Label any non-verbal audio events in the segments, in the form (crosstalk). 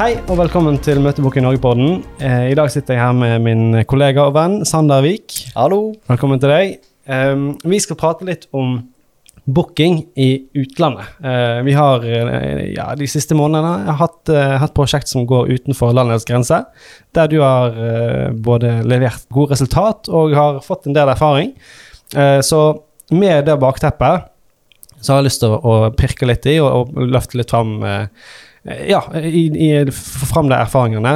Hei og velkommen til Møtebukk i Norge-podden. Eh, I dag sitter jeg her med min kollega og venn Sander Vik. Hallo. Velkommen til deg. Um, vi skal prate litt om booking i utlandet. Uh, vi har uh, ja, de siste månedene hatt, uh, hatt prosjekt som går utenfor landets grenser, der du har både levert gode resultat og har fått en del erfaring. så med det bakteppet så har jeg lyst til å, å pirke litt i og, og løfte litt fram ja, i, i, få fram de erfaringene,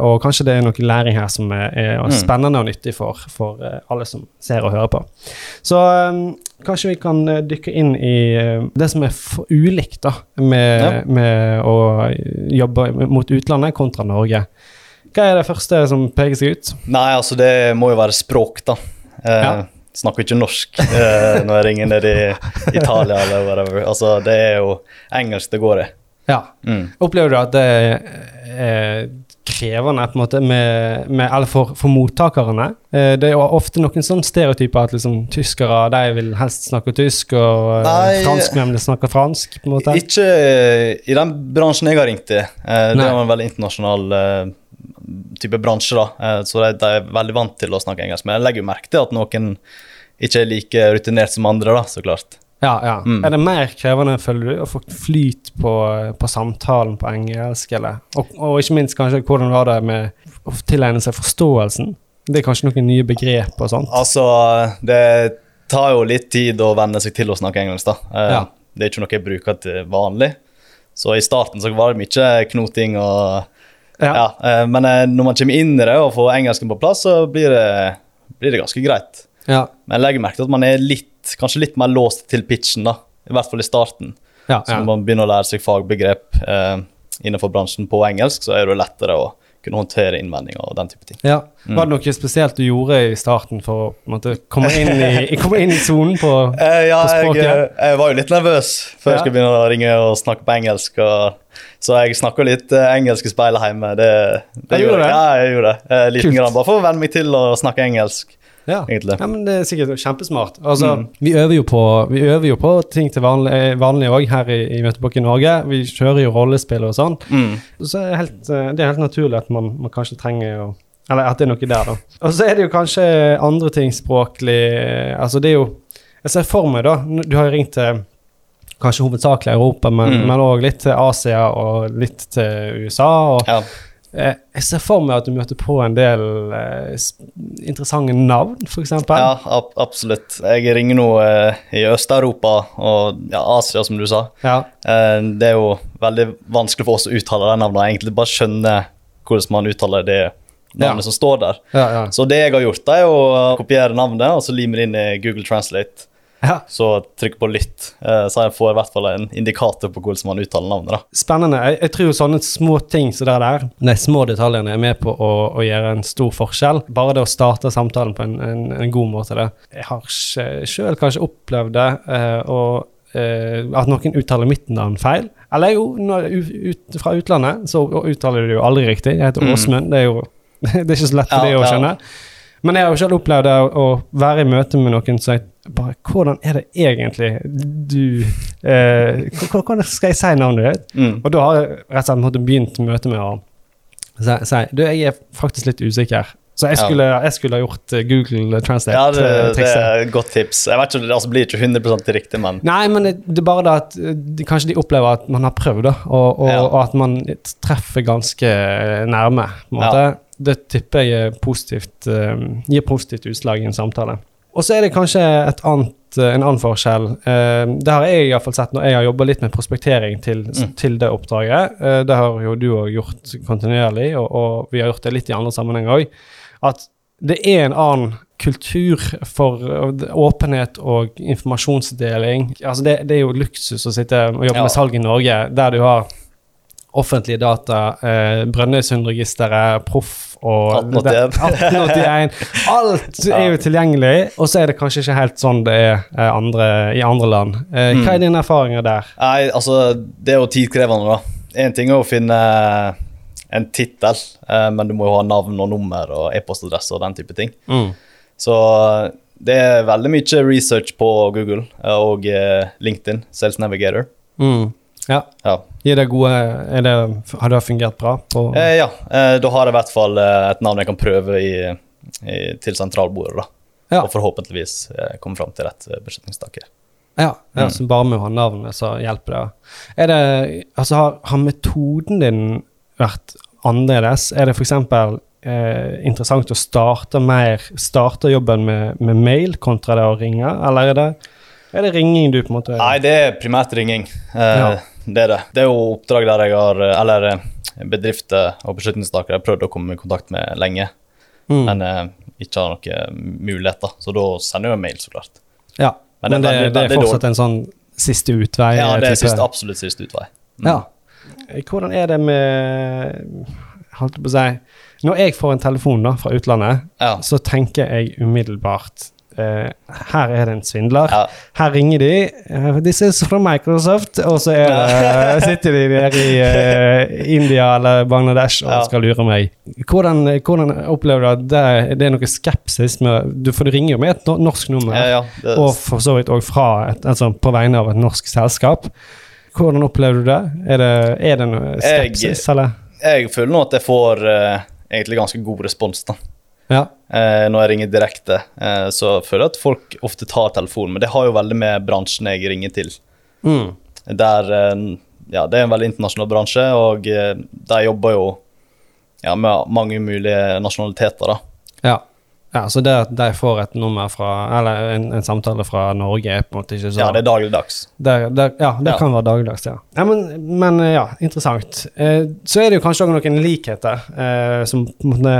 og kanskje det er noe læring her som er, er Mm. spennende og nyttig for, for alle som ser og hører på. Så um, kanskje vi kan eh, dykke inn i eh, det som er ulikt da, med, Ja. med å jobbe mot utlandet kontra Norge. Hva er det første som peker seg ut? Nei, altså det må jo være språk, da. Eh, Ja. Snakker ikke norsk eh, når jeg ringer ned i Italia eller whatever. Altså, det er jo engelsk det går i. Ja. Mm. Opplever du at det er krevende på en måte med, med Eller for, for mottakerne? Eh, Det er jo ofte noen sånne stereotyper at liksom tyskere de vil helst snakke tysk, og eh, Nei. franskmenn vil snakke fransk. på en måte. Ikke i den bransjen jeg har ringt i. Eh, det Nei. er en veldig internasjonal eh, type bransje, da. Eh, så de, de er veldig vant til å snakke engelsk. Men jeg legger jo merke til at noen ikke er like rutinert som andre, da, så klart. Ja, ja. Mm. Er det mer krevende, føler du, å få flyt på, på samtalen på engelsk, eller? Og, og ikke minst kanskje hvordan var det med å tilegne seg forståelsen? Det er kanskje noen nye begrep og sånt? Altså, det tar jo litt tid å venne seg til å snakke engelsk, da. Eh, Ja. Det er ikke noe jeg bruker til vanlig. Så i starten så var det mye knoting og Ja. Ja, eh, men eh, når man kommer inn i det og får engelsken på plass, så blir det, blir det ganske greit. Ja. Men jeg legger merke til at man er litt, kanskje litt mer låst til pitchen, da. I hvert fall i starten. ja, Så når man begynner å lære seg fagbegrep eh, innenfor bransjen på engelsk, så er det lettere å kunne håndtere innvendinger og den type ting. ja. Mm. Var det noe spesielt du gjorde i starten for å måte, komme inn i (laughs) komme inn i sonen på Eh, ja, På språket? Jeg, jeg var jo litt nervøs før Ja. jeg skulle begynne å ringe og snakke på engelsk. Og, så jeg snakka litt eh, engelsk i speilet hjemme. Det, det jeg gjorde det? Ja, jeg gjorde det. Eh, liten grann, Bare for å venne meg til å snakke engelsk, ja. egentlig. ja, men Det er sikkert kjempesmart. Altså, Mm. vi, øver på, vi øver jo på ting til vanlig òg her i, i Møtebukk i Norge. Vi kjører jo rollespill og sånn. Mm. Så er det, helt, eh, det er helt naturlig at man, man kanskje trenger å Eller at det er noe der, da. Og så er det jo kanskje andre ting språklig eh, Altså, det er jo Jeg ser for meg, da Du har jo ringt til kanskje hovedsakelig Europa, men Mm. litt til Asia og litt til USA. Og, Ja. Eh, jeg ser for meg at du møter på en del eh, interessante navn, f.eks. ja, ab absolutt. Jeg ringer nå eh, i Øst-Europa og ja, Asia, som du sa. Ja. Eh, det er jo veldig vanskelig for oss å uttale de navnene. Egentlig bare skjønne hvordan man uttaler det navnet Ja. som står der. Ja, ja. Så det jeg har gjort, er å kopiere navnet og så lime det inn i Google Translate. Ja. Så trykk på lytt, eh, så jeg får i hvert fall en indikator på hvordan man uttaler navnet. da. Spennende. Jeg, jeg tror sånne små ting som det der, de små detaljene, er med på å, å gjøre en stor forskjell. Bare det å starte samtalen på en, en, en god måte. Det. Jeg har sjøl kanskje opplevd det, eh, og, eh, at noen uttaler mitt navn feil. Eller jo, ut, fra utlandet så uttaler de det jo aldri riktig. Jeg heter Mm. Åsmund. Det er jo (laughs) det er ikke så lett for Ja, det å ja. Men jeg har jo selv opplevd å, være i møte med noen som jeg bare Hvordan er det egentlig du eh, Hvordan skal jeg si navnet ditt? Mm. Og da har jeg rett og slett begynt møtet med å si, Du, jeg er faktisk litt usikker. Så jeg Ja. skulle, jeg skulle ha gjort Google Google Ja, Translate. det, eh, det er et godt tips. Jeg vet ikke, Det altså, blir ikke 100 riktig, men Nei, men det, det er bare det at eh, de, kanskje de opplever at man har prøvd, og, og, Ja. og at man treffer ganske nærme. På en måte. Ja. Det tipper jeg positivt, eh, gir positivt utslag i en samtale. Og så er det kanskje et annet, eh, en annen forskjell. Eh, det har jeg i hvert fall sett når jeg har jobba litt med prospektering til, Mm. til det oppdraget. Det har jo du òg gjort kontinuerlig, og, og vi har gjort det litt i andre sammenhenger òg. At det er en annen kultur for åpenhet og informasjonsdeling. Altså det, det er jo luksus å sitte og jobbe Ja. med salg i Norge, der du har offentlige data, eh, Brønnøysundregisteret, Proff og 1881. 1881. (laughs) Alt er jo tilgjengelig, og så er det kanskje ikke helt sånn det er eh, andre, i andre land. Eh, hva er Mm. dine erfaringer der? Nei, altså, det er jo tidkrevende, da. Én ting er å finne en tittel, eh, men du må jo ha navn og nummer og e-postadresse og den type ting. Så det er veldig mye research på Google eh, og eh, LinkedIn, Sales Navigator. Mm. Ja. Ja. Er det gode er det, Har det fungert bra? På, Eh, ja. Eh, da har jeg i hvert fall eh, et navn jeg kan prøve i, i, til sentralbordet, da. Ja. Og forhåpentligvis eh, komme fram til rett eh, beslutningstaker. Ja, Mm. så bare med å ha navnet, så hjelper det. Er det Altså, har, har metoden din vært annerledes? Er det f.eks. Eh, interessant å starte mer Starte jobben med, med mail kontra det å ringe, eller er det, er det ringing du på en måte Nei, det er primært ringing. Eh, Ja. Det er det. Det er jo oppdrag der jeg har eh, Eller eh, bedrifter og beslutningstakere jeg har prøvd å komme i kontakt med lenge, mm. men eh, ikke har noen muligheter. Så da sender jeg en mail, så klart. Ja, Men men, det det, veldig- det er fortsatt en sånn siste utvei? Ja, det er siste, absolutt siste utvei. Mm. Ja. Hvordan er det med Holdt på å si Når jeg får en telefon da fra utlandet, Ja. så tenker jeg umiddelbart eh, her er det en svindler. Ja. Her ringer de. Uh, This is from Microsoft. Og så det, (laughs) sitter de der i eh, India eller Bangladesh og Ja. skal lure meg. Hvordan, hvordan opplever du at det, det er noe skepsis med du, For du ringer jo med et norsk nummer. Ja, det, Og for så vidt òg fra et, altså på vegne av et norsk selskap. Hvordan opplever du det? Er det, er det noe Jeg- skepsis, eller? jeg føler nå at jeg får uh, egentlig ganske god respons da. Ja. Eh, når jeg ringer direkte. Eh, så føler jeg at folk ofte tar telefonen, men det har jo veldig med bransjen jeg ringer til. Mm. Der, eh, ja, det er en veldig internasjonal bransje, og eh, de jobber jo ja, med mange mulige nasjonaliteter. da. ja. Ja, Så det at de får et nummer fra Eller en, en samtale fra Norge, er på en måte ikke så Ja, det er dagligdags. Der, der, ja, det Ja. kan være dagligdags, ja. ja men, men ja, interessant. Eh, så er det jo kanskje også noen likheter eh, som måte,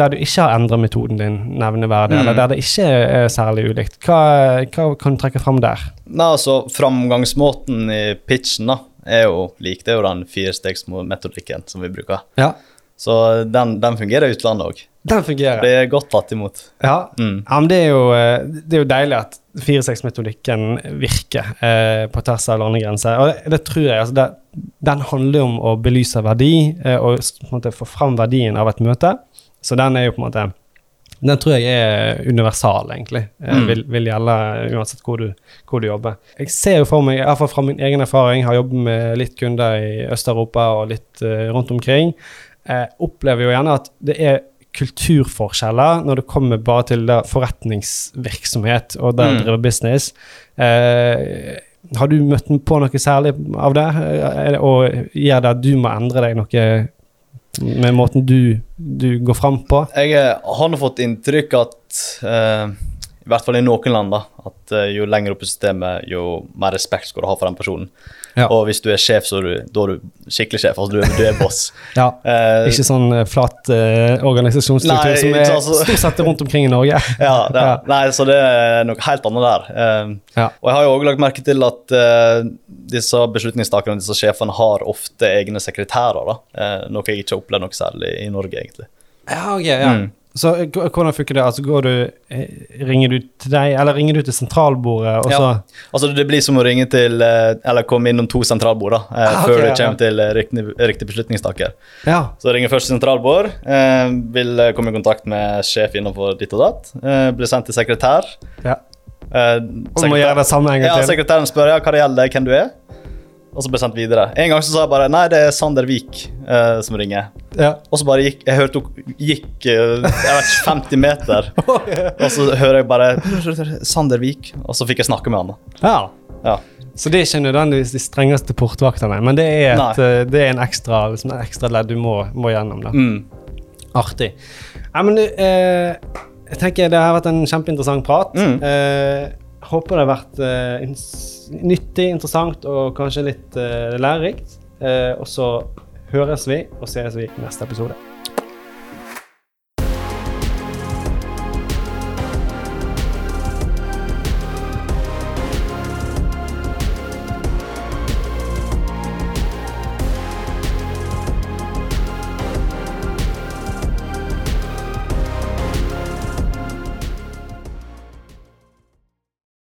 der du ikke har endret metoden din nevneverdig, Mm. eller der det ikke er særlig ulikt. Hva, hva kan du trekke fram der? Nei, altså, Framgangsmåten i pitchen da, er jo lik. Det er jo den firestegsmetodikken som vi bruker. Ja, Så den, den fungerer i utlandet òg. Den fungerer. Det er godt tatt imot. Ja, Mm. ja men det er, jo, eh, det er jo deilig at 4-6-metodikken virker eh, på tvers av landegrenser. Og det, det tror jeg. altså det, Den handler om å belyse verdi eh, og måte få fram verdien av et møte. Så den er jo på en måte Den tror jeg er universal, egentlig. Eh, Mm. vil, vil gjelde uansett hvor du, hvor du jobber. Jeg ser jo for meg, i hvert fall fra min egen erfaring, har jobbet med litt kunder i Øst-Europa og litt eh, rundt omkring, eh, opplever jo gjerne at det er kulturforskjeller når det kommer bare til forretningsvirksomhet og det å Mm. drive business. Eh, har du møtt på noe særlig av det, og gjør det at du må endre deg noe med måten du, du går fram på? Jeg eh, har nå fått inntrykk at eh, i hvert fall i noen land da, at eh, jo lenger opp i systemet, jo mer respekt skal du ha for den personen. Ja. Og hvis du er sjef, så er du, da er du skikkelig sjef. altså Du, er- du er boss. (laughs) Ja. uh, Ikke sånn eh, flat uh, organisasjonsstruktur Nei, som er altså- stort sett rundt omkring i Norge. (laughs) ja, (laughs) det. Nei, så det er noe helt annet der. Uh, Ja. Og jeg har jo også lagt merke til at eh, disse beslutningstakerne disse sjefene har ofte egne sekretærer. da, eh, Noe jeg ikke har opplevd noe særlig i Norge, egentlig. Ja, ok, ja. Mm. Så hvordan funker det? Altså, går du, eh, ringer du til deg, eller ringer du til sentralbordet, og så Altså Det blir som å ringe til eh, Eller komme innom to sentralbord da, eh, Ah, okay, før du ja, kommer til eh, riktig, riktig beslutningstaker. Ja. Så ringer først sentralbord, eh, vil komme i kontakt med sjef innenfor ditt og datt. Eh, blir sendt til sekretær. ja. Eh, Og må gjøre det samme en gang ja. Sekretæren spør ja, hva det gjelder, hvem du er. Og så blir sendt videre. En gang så sa jeg bare nei, det er Sander Vik eh, som ringer. Ja. Og så bare gikk Jeg hørte hun gikk eh, jeg vet ikke, 50 meter. (laughs) Og så hører jeg bare Sander Vik. Og så fikk jeg snakke med han. ja. Ja. Så det er ikke nødvendigvis de strengeste portvaktene, men det er, et, eh, det er en ekstra, liksom, en ekstra ledd du må, må gjennom. da. Mm. Artig. Ja, men du, eh, jeg tenker det har vært en kjempeinteressant prat. Mm. Eh, håper det har vært eh, nyttig, interessant og kanskje litt eh, lærerikt. Eh, og så høres vi og ses vi i neste episode.